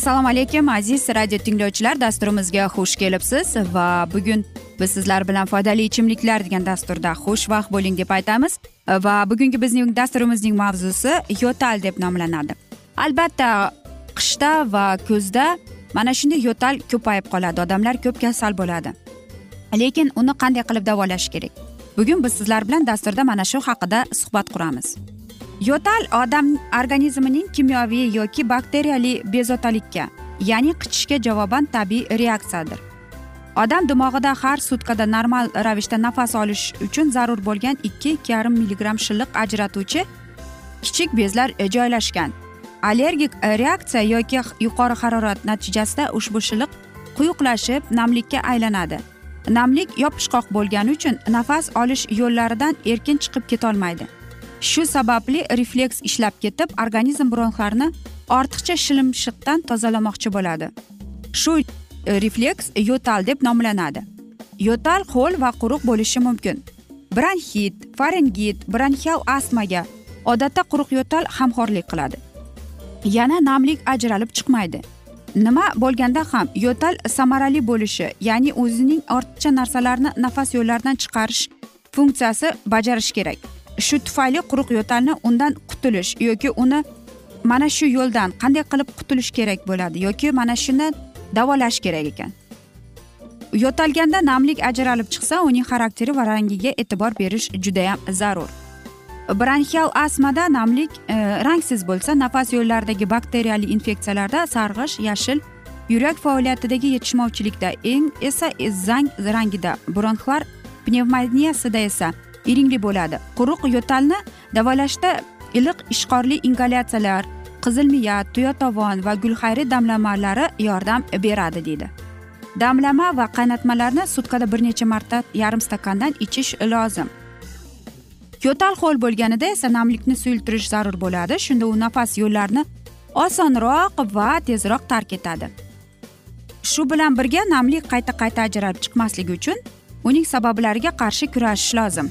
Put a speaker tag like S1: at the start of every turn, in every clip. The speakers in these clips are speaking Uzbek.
S1: assalomu alaykum aziz radio tinglovchilar. Dasturimizga xush kelibsiz va bugun biz sizlar bilan foydali ichimliklar degan dasturda xushvaqt bo'ling deb aytamiz. Va bugungi bizning dasturimizning mavzusi yo'tal deb nomlanadi. Albatta qishda va kuzda mana shunday yo'tal ko'payib qoladi. Odamlar ko'p kasal bo'ladi. Lekin uni qanday qilib davolash kerak? Bugun biz sizlar bilan dasturda mana shu haqida suhbat quramiz. Yo'tal odam organizmining kimyoviy yoki bakteriyali bezovtalikka ya'ni qichishga javoban tabiiy reaksiyadir. Odam dimog'ida har sutkada normal ravishda nafas olish uchun zarur bo'lgan ikki ikki yarim milligramm shilliq ajratuvchi kichik bezlar joylashgan. Allergik reaksiya yoki yuqori harorat natijasida ushbu shilliq quyuqlashib namlikka aylanadi. Namlik yopishqoq bo'lgani uchun nafas olish yo'llaridan erkin chiqib ketolmaydi. Shu sababli refleks ishlab ketib organizm bronxlarni ortiqcha shilimshiqdan tozalamoqchi bo'ladi. Shu e, refleks yo'tal deb nomlanadi. Yo'tal ho'l va quruq bo'lishi mumkin. Bronxit faringit bronxial astmaga odatda quruq yo'tal hamxo'rlik qiladi. Yana namlik ajralib chiqmaydi. Nima bo'lganda ham yo'tal samarali bo'lishi ya'ni o'zining ortiqcha narsalarni nafas yo'llaridan chiqarish funksiyasi bajarish kerak. Shu tufayli quruq yo'talni undan qutulish yoki uni mana shu yo'ldan qanday qilib qutulish kerak bo'ladi yoki mana shuni davolash kerak ekan. Yo'talganda namlik ajralib chiqsa uning xarakteri va rangiga e'tibor berish judayam zarur. Bronxial astmada namlik e, rangsiz bo'lsa nafas yo'llaridagi bakteriyali infeksiyalarda sarg'ish yashil yurak faoliyatidagi yetishmovchilikda eng esa e, zang rangida. Bronxlar pnevmoniyasida esa iringli bo'ladi. Quruq yo'talni davolashda iliq ishqorli ingalyatsiyalar qizilmiya tuyatovon va gulxayri damlamalari yordam beradi deydi. Damlama va qaynatmalarni sutkada bir necha marta yarim stakandan ichish lozim. Yo'tal ho'l bo'lganida esa namlikni suyultirish zarur bo'ladi. Shunda u nafas yo'llarini osonroq va tezroq tark etadi. Shu bilan birga namlik qayta qayta ajralib chiqmasligi uchun uning sabablariga qarshi kurashish lozim.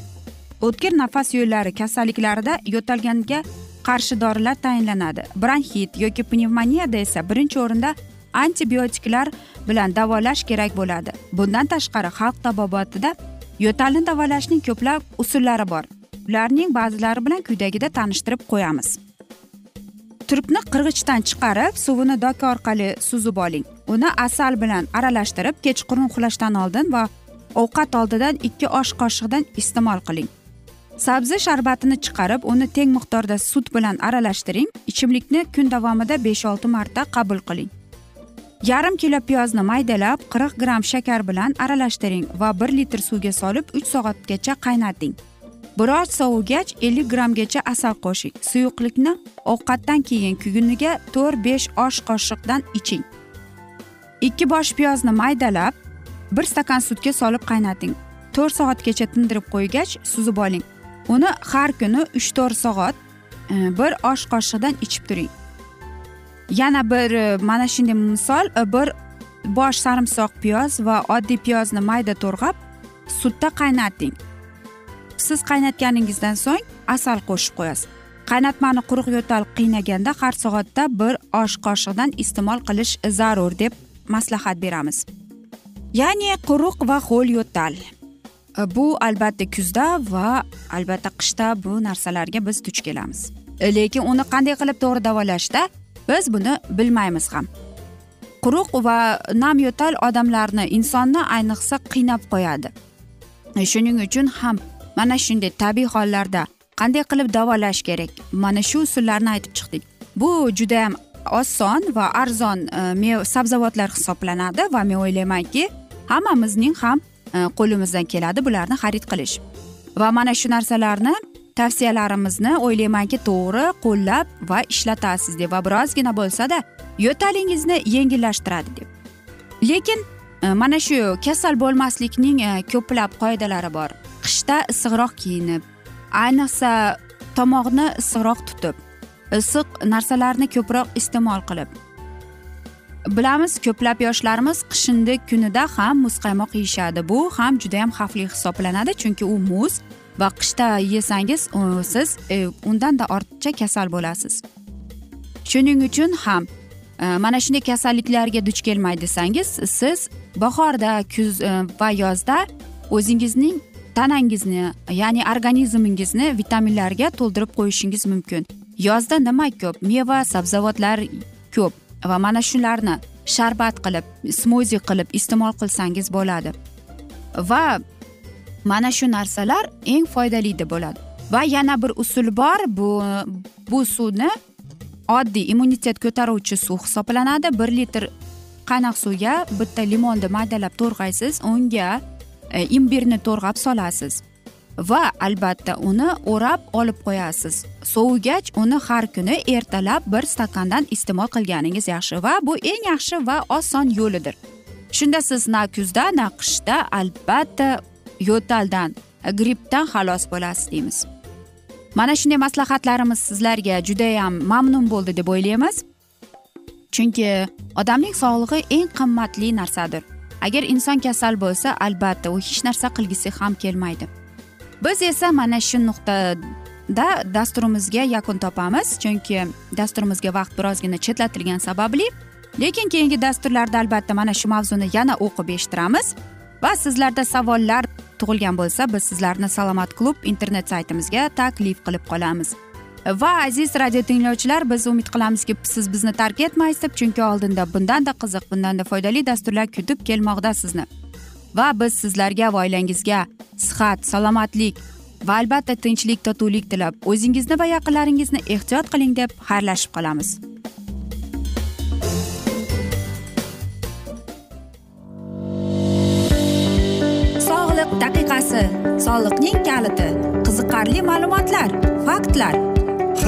S1: O'tkir nafas yo'llari kasalliklarida yo'talganga qarshi dorilar tayinlanadi. Bronxit yoki pnevmoniyada esa birinchi o'rinda antibiotiklar bilan davolash kerak bo'ladi. Bundan tashqari xalq tabobatida yo'talni davolashning ko'plab usullari bor. Ularning ba'zilari bilan quyidagida tanishtirib qo'yamiz. Turpni qirg'ichdan chiqarib suvini doka orqali suzib oling. Uni asal bilan aralashtirib kechqurun uxlashdan oldin va ovqat oldidan ikki osh qoshiqdan iste'mol qiling. Sabzi sharbatini chiqarib uni teng miqdorda sut bilan aralashtiring. Ichimlikni kun davomida besh olti marta qabul qiling. Yarim kilo piyozni maydalab qirq gramm shakar bilan aralashtiring va bir litr suvga solib uch soatgacha qaynating. Biroz sovigach ellik grammgacha asal qo'shing. Suyuqlikni ovqatdan keyin kuniga to'rt besh osh qoshiqdan iching. Ikki bosh piyozni maydalab bir stakan sutga solib qaynating. To'rt soatgacha tindirib qo'ygach suzib oling. Uni har kuni uch to'rt soat e, bir osh qoshiqdan ichib turing. Yana bir e, mana shunday misol e, bir bosh sarimsoq piyoz va oddiy piyozni mayda to'rg'ab sutda qaynating. Siz qaynatganingizdan so'ng asal qo'shib qo'yasiz. Qaynatmani quruq yo'tal qiynaganda har soatda bir osh qoshiqdan iste'mol qilish zarur deb maslahat beramiz. Ya'ni quruq va ho'l yo'tal. E, bu albatta kuzda va albatta qishda bu narsalarga biz duch kelamiz. E, lekin uni qanday qilib to'g'ri davolashda biz buni bilmaymiz ham. Quruq va nam yo'tal odamlarni insonni ayniqsa qiynab qo'yadi. E, shuning uchun ham mana shunday tabiiy hollarda qanday qilib davolash kerak? Mana shu usullarni aytib chiqdik. Bu judayam oson va arzon e, sabzavotlar hisoblanadi va men o'ylaymanki hammamizning ham e, qo'limizdan keladi bularni xarid qilish. Va mana shu narsalarni tavsiyalarimizni o'ylaymanki to'g'ri qo'llab va ishlatasiz deb va birozgina bo'lsada yo'talingizni yengillashtiradi deb. Lekin e, mana shu kasal bo'lmaslikning e, ko'plab qoidalari bor. Qishda issiqroq kiyinib ayniqsa tomoqni issiqroq tutib issiq narsalarni ko'proq iste'mol qilib. Bilamiz ko'plab yoshlarimiz qishinni kunida ham muzqaymoq yeyishadi. Bu ham judayam xavfli hisoblanadi chunki u muz va qishda yesangiz siz e, undanda ortiqcha kasal bo'lasiz. Shuning uchun ham e, mana shunday kasalliklarga duch kelmay desangiz siz bahorda kuz e, va yozda o'zingizning tanangizni ya'ni organizmingizni vitaminlarga to'ldirib qo'yishingiz mumkin. Yozda nima ko'p? Meva sabzavotlar ko'p va mana shularni sharbat qilib smuzi qilib iste'mol qilsangiz bo'ladi. Va mana shu narsalar eng foydali deb bo'ladi. Va yana bir usul bor bu bu suvni oddiy immunitet ko'taruvchi suv hisoblanadi. Bir litr qaynoq suvga bitta limonni maydalab to'rg'aysiz unga E, imbirni to'rg'ab solasiz. Va albatta uni o'rab olib qo'yasiz. Sovigach uni har kuni ertalab bir stakandan iste'mol qilganingiz yaxshi va bu eng yaxshi va oson yo'lidir. Shunda siz na kuzda na qishda albatta yo'taldan grippdan xalos bo'lasiz deymiz. Mana shunday maslahatlarimiz sizlarga judayam mamnun bo'ldi deb o'ylaymiz. Chunki odamning sog'lig'i eng qimmatli narsadir. Agar inson kasal bo'lsa albatta u hech narsa qilgisi ham kelmaydi. Biz esa mana shu nuqtada dasturimizga yakun topamiz chunki dasturimizga vaqt birozgina chetlatilgani sababli lekin keyingi dasturlarda albatta mana shu mavzuni yana o'qib eshittiramiz va sizlarda savollar tug'ilgan bo'lsa biz sizlarni salomat klub internet saytimizga taklif qilib qolamiz. Va aziz radio tinglovchilar biz umid qilamizki siz bizni tark etmaysiz deb chunki oldinda bundanda qiziq bundanda foydali dasturlar kutib kelmoqda sizni. Va biz sizlarga va oilangizga sihat salomatlik va albatta tinchlik totuvlik tilab o'zingizni va yaqinlaringizni ehtiyot qiling deb xayrlashib qolamiz. Sog'liq daqiqasi soliqning kaliti qiziqarli ma'lumotlar faktlar.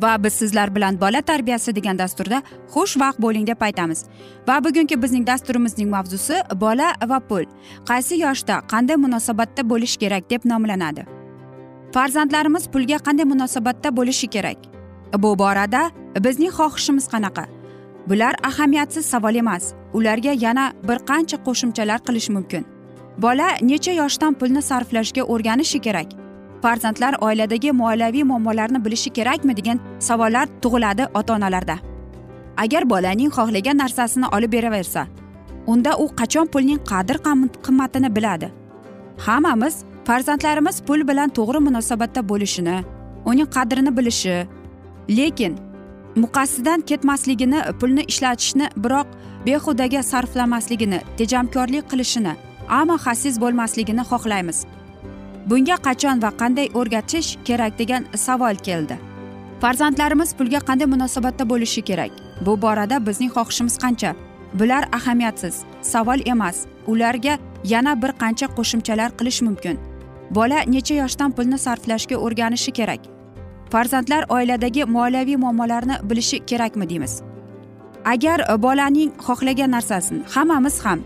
S1: Va biz sizlar bilan bola tarbiyasi degan dasturda xushvaqt bo'ling deb aytamiz. Va bugungi bizning dasturimizning mavzusi bola va pul. Qaysi yoshda qanday munosabatda bo'lish kerak deb nomlanadi. Farzandlarimiz pulga qanday munosabatda bo'lishi kerak? Bu borada bizning xohishimiz qanaqa? Bular ahamiyatsiz savol emas ularga yana bir qancha qo'shimchalar qilish mumkin. Bola necha yoshdan pulni sarflashga o'rganishi kerak? Farzandlar oiladagi moliyaviy muammolarni bilishi kerakmi degan savollar tug'iladi ota onalarda agar bolaning xohlagan narsasini olib beraversa unda u qachon pulning qadr qimmatini biladi? Hammamiz farzandlarimiz pul bilan to'g'ri munosabatda bo'lishini uning qadrini bilishi lekin muqassidan ketmasligini pulni ishlatishni biroq behudaga sarflamasligini tejamkorlik qilishini ammo xasis bo'lmasligini xohlaymiz. Bunga qachon va qanday o'rgatish kerak degan savol keldi. Farzandlarimiz pulga qanday munosabatda bo'lishi kerak? Bu borada bizning xohishimiz qancha? Bular ahamiyatsiz savol emas. Ularga yana bir qancha qo'shimchalar qilish mumkin. Bola necha yoshdan pulni sarflashga o'rganishi kerak? Farzandlar oiladagi moliyaviy muammolarni bilishi kerakmi deymiz? Agar bolaning xohlagan narsasini hammamiz ham.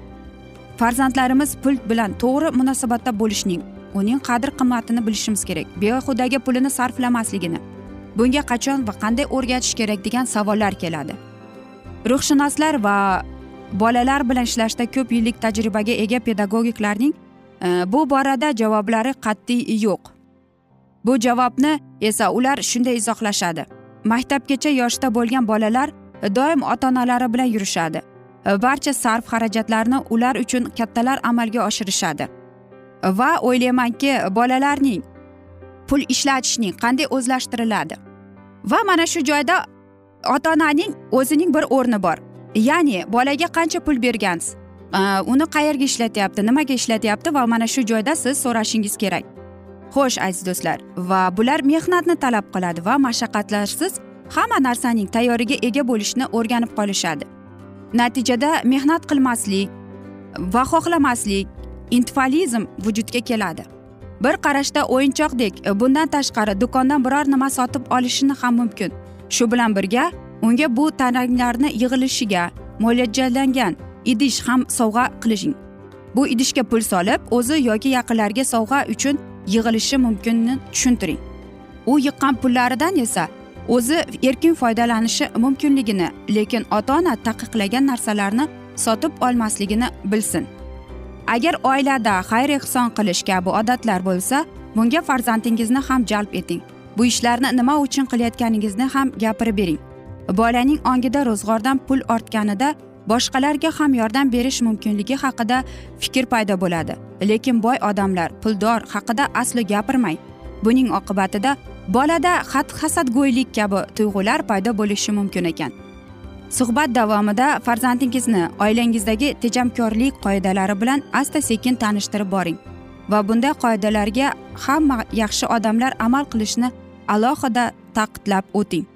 S1: Farzandlarimiz pul bilan to'g'ri munosabatda bo'lishning uning qadr qimmatini bilishimiz kerak. Behudaga pulini sarflamasligini. Bunga qachon va qanday o'rgatish kerak degan savollar keladi. Ruhshunoslar va bolalar bilan ishlashda ko'p yillik tajribaga ega pedagogiklarning e, bu borada javoblari qat'iy yo'q. Bu javobni esa ular shunday izohlashadi. Maktabgacha yoshda bo'lgan bolalar doim ota onalari bilan yurishadi. Barcha sarf xarajatlarni ular uchun kattalar amalga oshirishadi. Va o'ylaymanki bolalarning pul ishlatishning qanday o'zlashtiriladi? Va mana shu joyda ota onaning o'zining bir o'rni bor. Ya'ni bolaga qancha pul bergansiz? Uni qayerga ishlatyapti nimaga ishlatyapti va mana shu joyda siz so'rashingiz kerak. Xo'sh aziz do'stlar va bular mehnatni talab qiladi va mashaqqatlarsiz hamma narsaning tayyoriga ega bo'lishni o'rganib qolishadi. Natijada mehnat qilmaslik va xohlamaslik intifalizm vujudga keladi. Bir qarashda o'yinchoqdek e, bundan tashqari do'kondan biror nima sotib olishini ham mumkin. Shu bilan birga unga bu taranglarni yig'ilishiga mo'ljallangan idish ham sovg'a qilishing. Bu idishga pul solib o'zi yoki yaqinlariga sovg'a uchun yig'ilishi mumkinini tushuntiring. U yiqqan pullaridan esa o'zi erkin foydalanishi mumkinligini lekin ota ona taqiqlagan narsalarni sotib olmasligini bilsin. Agar oilada xayr ehson qilish kabi odatlar bo'lsa bunga farzandingizni ham jalb eting. Bu ishlarni nima uchun qilayotganingizni ham gapirib bering. Bolaning ongida ro'zg'ordan pul ortganida boshqalarga ham yordam berish mumkinligi haqida fikr paydo bo'ladi. Lekin boy odamlar puldor haqida aslo gapirmang. Buning oqibatida bolada xat hasadgo'ylik kabi tuyg'ular paydo bo'lishi mumkin ekan. Suhbat davomida farzandingizni oilangizdagi tejamkorlik qoidalari bilan asta sekin tanishtirib boring va bunday qoidalarga hamma yaxshi odamlar amal qilishni alohida ta'kidlab o'ting.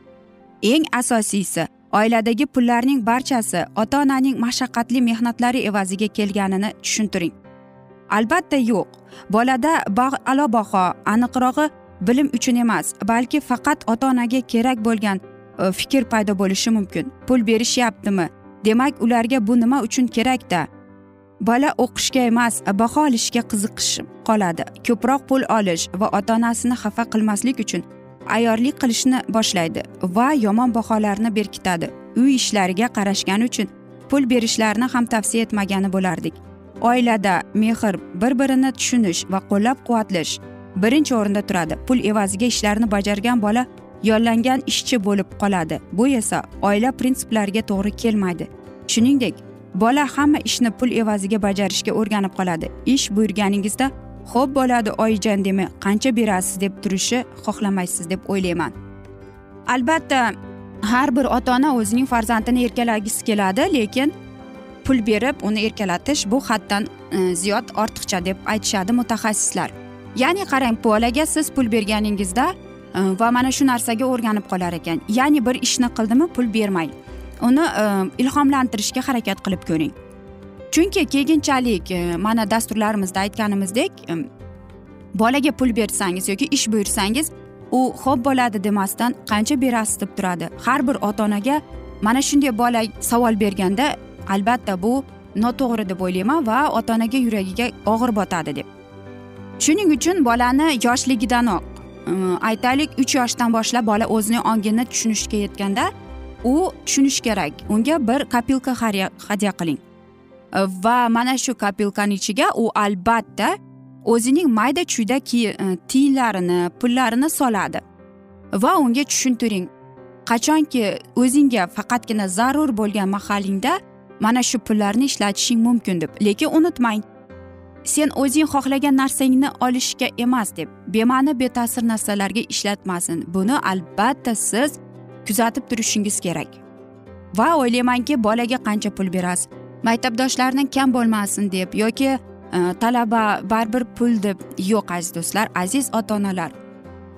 S1: Eng asosiysi oiladagi pullarning barchasi ota onaning mashaqqatli mehnatlari evaziga kelganini tushuntiring. Albatta yo'q. Bolada a'lo baho aniqrog'i bilim uchun emas balki faqat ota onaga kerak bo'lgan E, fikr paydo bo'lishi mumkin. Pul berishyaptimi? Demak ularga bu nima uchun kerakda bola o'qishga emas baho olishga qiziqish qoladi. Ko'proq pul olish va ota onasini xafa qilmaslik uchun ayyorlik qilishni boshlaydi va yomon baholarni berkitadi. Uy ishlariga qarashgani uchun pul berishlarini ham tavsiya etmagani bo'lardik. Oilada mehr bir birini tushunish va qo'llab quvvatlash birinchi o'rinda turadi. Pul evaziga ishlarni bajargan bola yollangan ishchi bo'lib qoladi. Bu esa oila prinsiplariga to'g'ri kelmaydi. Shuningdek bola hamma ishni pul evaziga bajarishga o'rganib qoladi. Ish buyurganingizda xo'p bo'ladi oyijon demay qancha berasiz deb turishi xohlamaysiz deb o'ylayman. Albatta har bir ota ona o'zining farzandini erkalagisi keladi lekin pul berib uni erkalatish bu haddan e, ziyod ortiqcha deb aytishadi mutaxassislar. Ya'ni qarang bolaga siz pul berganingizda Э, va mana shu narsaga o'rganib qolar ekan. Ya'ni bir ishni qildimi pul bermang uni э, ilhomlantirishga harakat qilib ko'ring. Chunki keyinchalik э, mana dasturlarimizda aytganimizdek bolaga pul bersangiz yoki ish buyursangiz u xo'p bo'ladi demasdan qancha berasiz deb turadi. Har bir ota onaga mana shunday bola savol berganda albatta bu noto'g'ri deb o'ylayman va ota onaga yuragiga og'ir botadi deb. Shuning uchun bolani yoshligidanoq aytaylik uch yoshdan boshlab bola o'zini ongini tushunishga yetganda u tushunishi kerak. Unga bir kopilka hadya qiling. Va mana shu kopilkani ichiga u albatta o'zining mayda chuyda tiyinlarini pullarini soladi. Va unga tushuntiring. Qachonki o'zingga faqatgina zarur bo'lgan mahalingda mana shu pullarni ishlatishing mumkin deb. Lekin unutmang sen o'zing xohlagan narsangni olishga emas deb bema'ni beta'sir narsalarga ishlatmasin. Buni albatta siz kuzatib turishingiz kerak. Va o'ylaymanki bolaga qancha pul berasiz? Maktabdoshlarni kam bo'lmasin deb yoki e, talaba baribir pul deb yo'q aziz do'stlar aziz ota onalar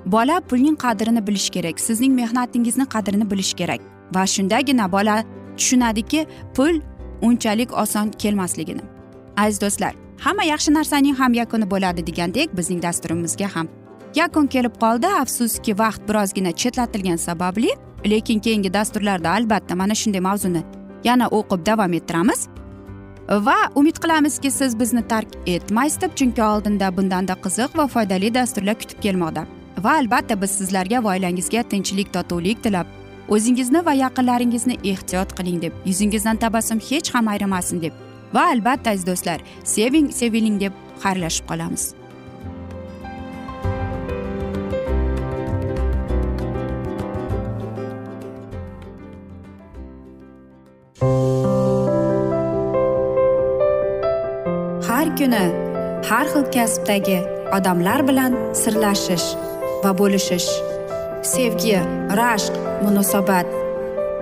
S1: bola pulning qadrini bilishi kerak sizning mehnatingizni qadrini bilishi kerak. Va shundagina bola tushunadiki pul unchalik oson kelmasligini. Aziz do'stlar hamma yaxshi narsaning ham yakuni bo'ladi degandek bizning dasturimizga ham. Yakun kelib qoldi afsuski vaqt birozgina chetlatilgani sababli lekin keyingi dasturlarda albatta mana shunday mavzuni yana o'qib davom ettiramiz. Va umid qilamizki siz bizni tark etmaysiz deb chunki oldinda bundanda qiziq va foydali dasturlar kutib kelmoqda. Va albatta biz sizlarga va oilangizga tinchlik totuvlik tilab o'zingizni va yaqinlaringizni ehtiyot qiling deb yuzingizdan tabassum hech ham ayrimasin deb va albatta aziz do'stlar seving seviling deb xayrlashib qolamiz. Har kuni har xil kasbdagi odamlar bilan sirlashish va bo'lishish sevgi rashq munosabat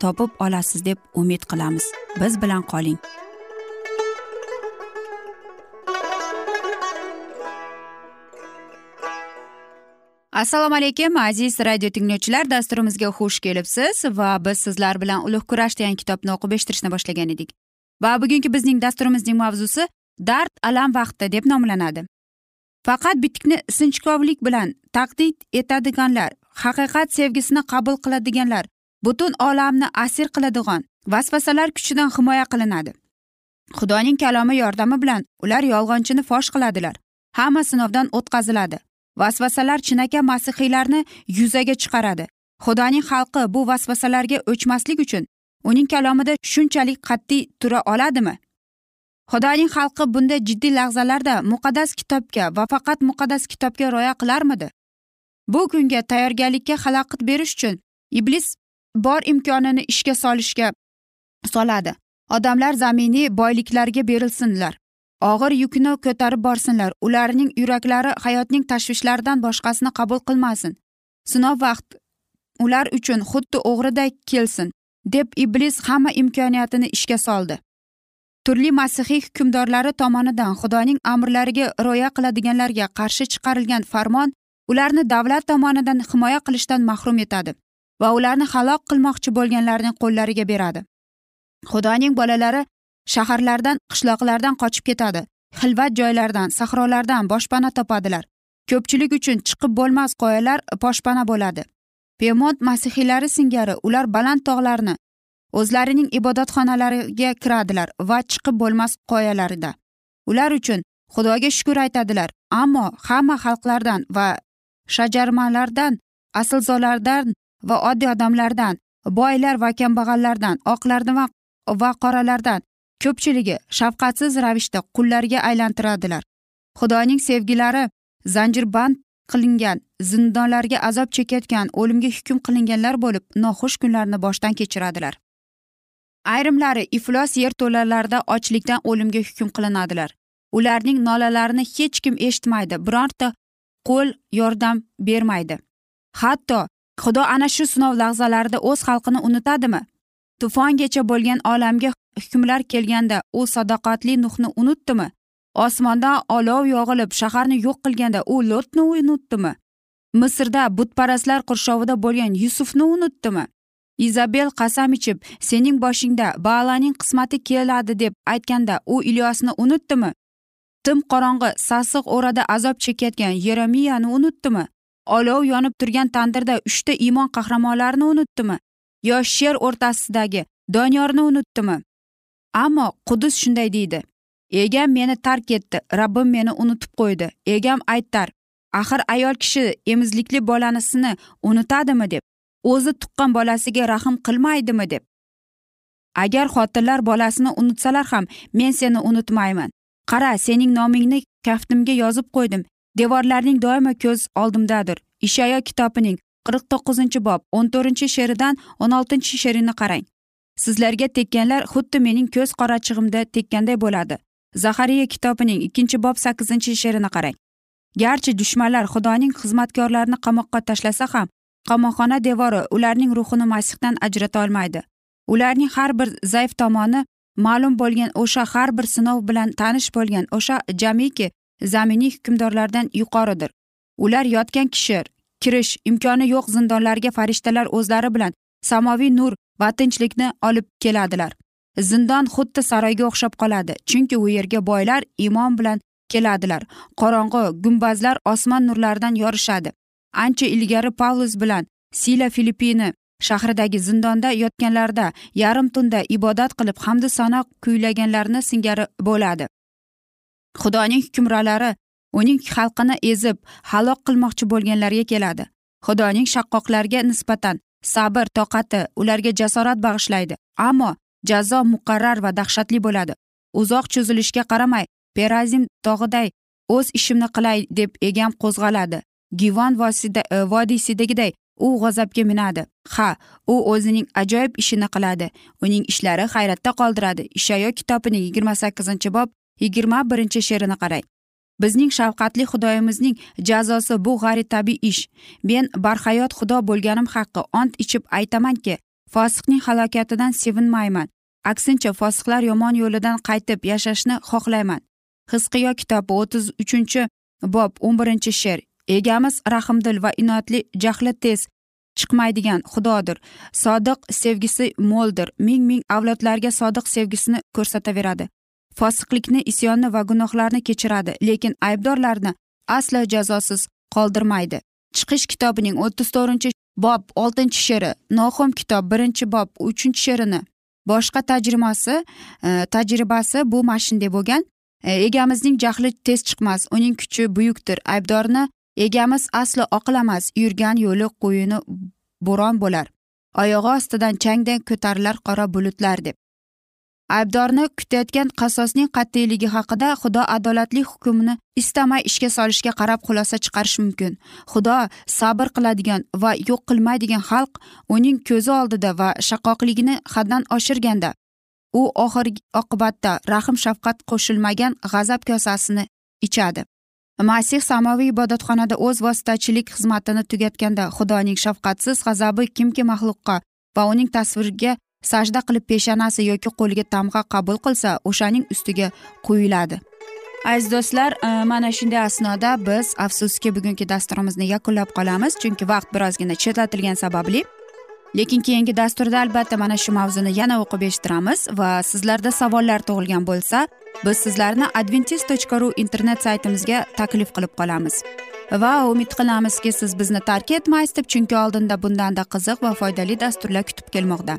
S1: topib olasiz deb umid qilamiz. Biz bilan qoling. Assalomu alaykum aziz radio tinglovchilar. Dasturimizga xush kelibsiz va biz sizlar bilan ulug' kurash degan kitobni o'qib eshittirishni boshlagan edik. Va bugungi bizning dasturimizning mavzusi dard alam vaqti deb nomlanadi. Faqat bitikni sinchkovlik bilan taqdid etadiganlar haqiqat sevgisini qabul qiladiganlar butun olamni asir qiladigan vasvasalar kuchidan himoya qilinadi. Xudoning kalomi yordami bilan ular yolg'onchini fosh qiladilar. Hamma sinovdan o'tkaziladi. Vasvasalar chinakam masihiylarni yuzaga chiqaradi. Xudoning xalqi bu vasvasalarga o'chmaslik uchun uning kalomida shunchalik qat'iy tura oladimi? Xudoning xalqi bunday jiddiy lahzalarda muqaddas kitobga va faqat muqaddas kitobga rioya qilarmidi? Bu kunga tayyorgarlikka xalaqit berish uchun iblis bor imkonini ishga solishga soladi. Odamlar zaminiy boyliklarga berilsinlar. Og'ir yukni ko'tarib borsinlar. Ularning yuraklari hayotning tashvishlaridan boshqasini qabul qilmasin. Sinov vaqt ular uchun xuddi o'g'riday kelsin deb iblis hamma imkoniyatini ishga soldi. Turli masihiy hukmdorlari tomonidan xudoning amrlariga rioya qiladiganlarga qarshi chiqarilgan farmon ularni davlat tomonidan himoya qilishdan mahrum etadi. Va ularni halok qilmoqchi bo'lganlarning qo'llariga beradi. Xudoning bolalari shaharlardan qishloqlardan qochib ketadi. Xilvat joylardan sahrolardan boshpana topadilar. Ko'pchilik uchun chiqib bo'lmas qoyalar boshpana bo'ladi. Pemont masihiylari singari ular baland tog'larni o'zlarining ibodatxonalariga kiradilar va chiqib bo'lmas qoyalarida. Ular uchun xudoga shukur aytadilar ammo hamma xalqlardan va shajarmalardan aslzolardan va oddiy odamlardan boylar va kambag'allardan oqlardan va qoralardan ko'pchiligi shafqatsiz ravishda qullarga aylantiradilar. Xudoning sevgilari zanjirband qilingan zindonlarga azob chekayotgan o'limga hukm qilinganlar bo'lib noxush kunlarni boshdan kechiradilar. Ayrimlari iflos yer to'lalarida ochlikdan o'limga hukm qilinadilar. Ularning nolalarini hech kim eshitmaydi birorta qo'l yordam bermaydi. Hatto xudo ana shu sinov lahzalarida o'z xalqini unutadimi? Tufongacha bo'lgan olamga hukmlar kelganda u sadoqatli nuhni unutdimi? Osmondan olov yog'ilib shaharni yo'q qilganda u lotni unutdimi? Misrda butparastlar qurshovida bo'lgan yusufni unutdimi? Izabel qasam ichib sening boshingda baalaning qismati keladi deb aytganda u ilyosni unutdimi? Tim qorong'i sassiq o'rada azob chekayotgan yeremiyani unutdimi? Olov yonib turgan tandirda uchta iymon qahramonlarini unutdimi? Yo sher o'rtasidagi doniyorni unutdimi? Ammo qudus shunday deydi. Egam meni tark etdi rabbim meni unutib qo'ydi. Egam aytar axir ayol kishi emizlikli bolasini unutadimi? deb o'zi tuqqan bolasiga rahm qilmaydimi deb. Agar xotinlar bolasini unutsalar ham men seni unutmayman. Qara sening nomingni kaftimga yozib qo'ydim. Devorlarning doimo ko'z oldimdadir. Ishayo kitobining qirq to'qqizinchi bob o'n to'rtinchi she'ridan o'n oltinchi she'rini qarang. Sizlarga tekkanlar xuddi mening ko'z qorachig'imda tekkanday bo'ladi. Zahariya kitobining ikkinchi bob sakkizinchi she'rini qarang. Garchi dushmanlar xudoning xizmatkorlarini qamoqqa tashlasa ham qamoqxona devori ularning ruhini masihdan ajrata olmaydi. Ularning har bir zaif tomoni ma'lum bo'lgan o'sha har bir sinov bilan tanish bo'lgan o'sha jamiki zaminiy hukmdorlardan yuqoridir. Ular yotgan kishi kirish imkoni yo'q zindonlarga farishtalar o'zlari bilan samoviy nur va tinchlikni olib keladilar. Zindon xuddi saroyga o'xshab qoladi chunki u yerga boylar imon bilan keladilar. Qorong'i gumbazlar osmon nurlaridan yorishadi. Ancha ilgari pavlus bilan sila filippini shahridagi zindonda yotganlarida yarim tunda ibodat qilib hamdu sano kuylaganlarni singari bo'ladi. Xudoning hukmronlari uning xalqini ezib halok qilmoqchi bo'lganlarga keladi. Xudoning shaqqoqlarga nisbatan sabr toqati ularga jasorat bag'ishlaydi ammo jazo muqarrar va dahshatli bo'ladi. Uzoq cho'zilishga qaramay perazim tog'iday o'z ishimni qilay deb egam qo'zg'aladi. Givon e, vodiysidagiday u g'azabga minadi. Ha u o'zining ajoyib ishini qiladi. Uning ishlari hayratda qoldiradi. Ishayo kitobining yigirma sakkizinchi bob yigirma birinchi she'rini qarang. Bizning shafqatli xudoyimizning jazosi bu g'ayri tabiiy ish. Men barhayot xudo bo'lganim haqqi ont ichib aytamanki fosiqning halokatidan sevinmayman. Aksincha fosiqlar yomon yo'lidan qaytib yashashni xohlayman. Hizqiyo kitobi o'ttiz uchinchi bob o'n birinchi she'r. Egamiz rahmdil va inoatli jahli tez chiqmaydigan xudodir. Sodiq sevgisi mo'ldir. Ming ming avlodlarga sodiq sevgisini ko'rsataveradi. Fosiqlikni isyonni va gunohlarni kechiradi lekin aybdorlarni aslo jazosiz qoldirmaydi. Chiqish kitobining o'ttiz to'rtinchi bob oltinchi she'ri nohum kitob birinchi bob uchinchi she'rini. Boshqa tajribasi e, tajribasi bu mana shunday bo'lgan. E, egamizning jahli tez chiqmas uning kuchi buyukdir. Aybdorni egamiz aslo oqlamas yurgan yo'li qo'yini bo'ron bo'lar. Oyog'i ostidan changdan ko'tarilar qora bulutlar deb. Aybdorni kutayotgan qasosning qat'iyligi haqida xudo adolatli hukmni istamay ishga solishga qarab xulosa chiqarish mumkin. Xudo sabr qiladigan va yo'q qilmaydigan xalq uning ko'zi oldida va shaqoqligini haddan oshirganda u oxirgi oqibatda rahm shafqat qo'shilmagan g'azab kosasini ichadi. Masih samoviy ibodatxonada o'z vositachilik xizmatini tugatganda xudoning shafqatsiz g'azabi kimki maxluqqa va uning tasviriga sajda qilib peshanasi yoki qo'liga tamg'a qabul qilsa o'shaning ustiga quyiladi. Aziz do'stlar e, mana shunday asnoda biz afsuski bugungi dasturimizni yakunlab qolamiz chunki vaqt birozgina chetlatilgani sababli. Lekin keyingi dasturda albatta mana shu mavzuni yana o'qib eshittiramiz va sizlarda savollar tug'ilgan bo'lsa biz sizlarni adventis tochka ru internet saytimizga taklif qilib qolamiz. Va umid qilamizki siz bizni tark etmaysiz deb chunki oldinda bundanda qiziq va foydali dasturlar kutib kelmoqda.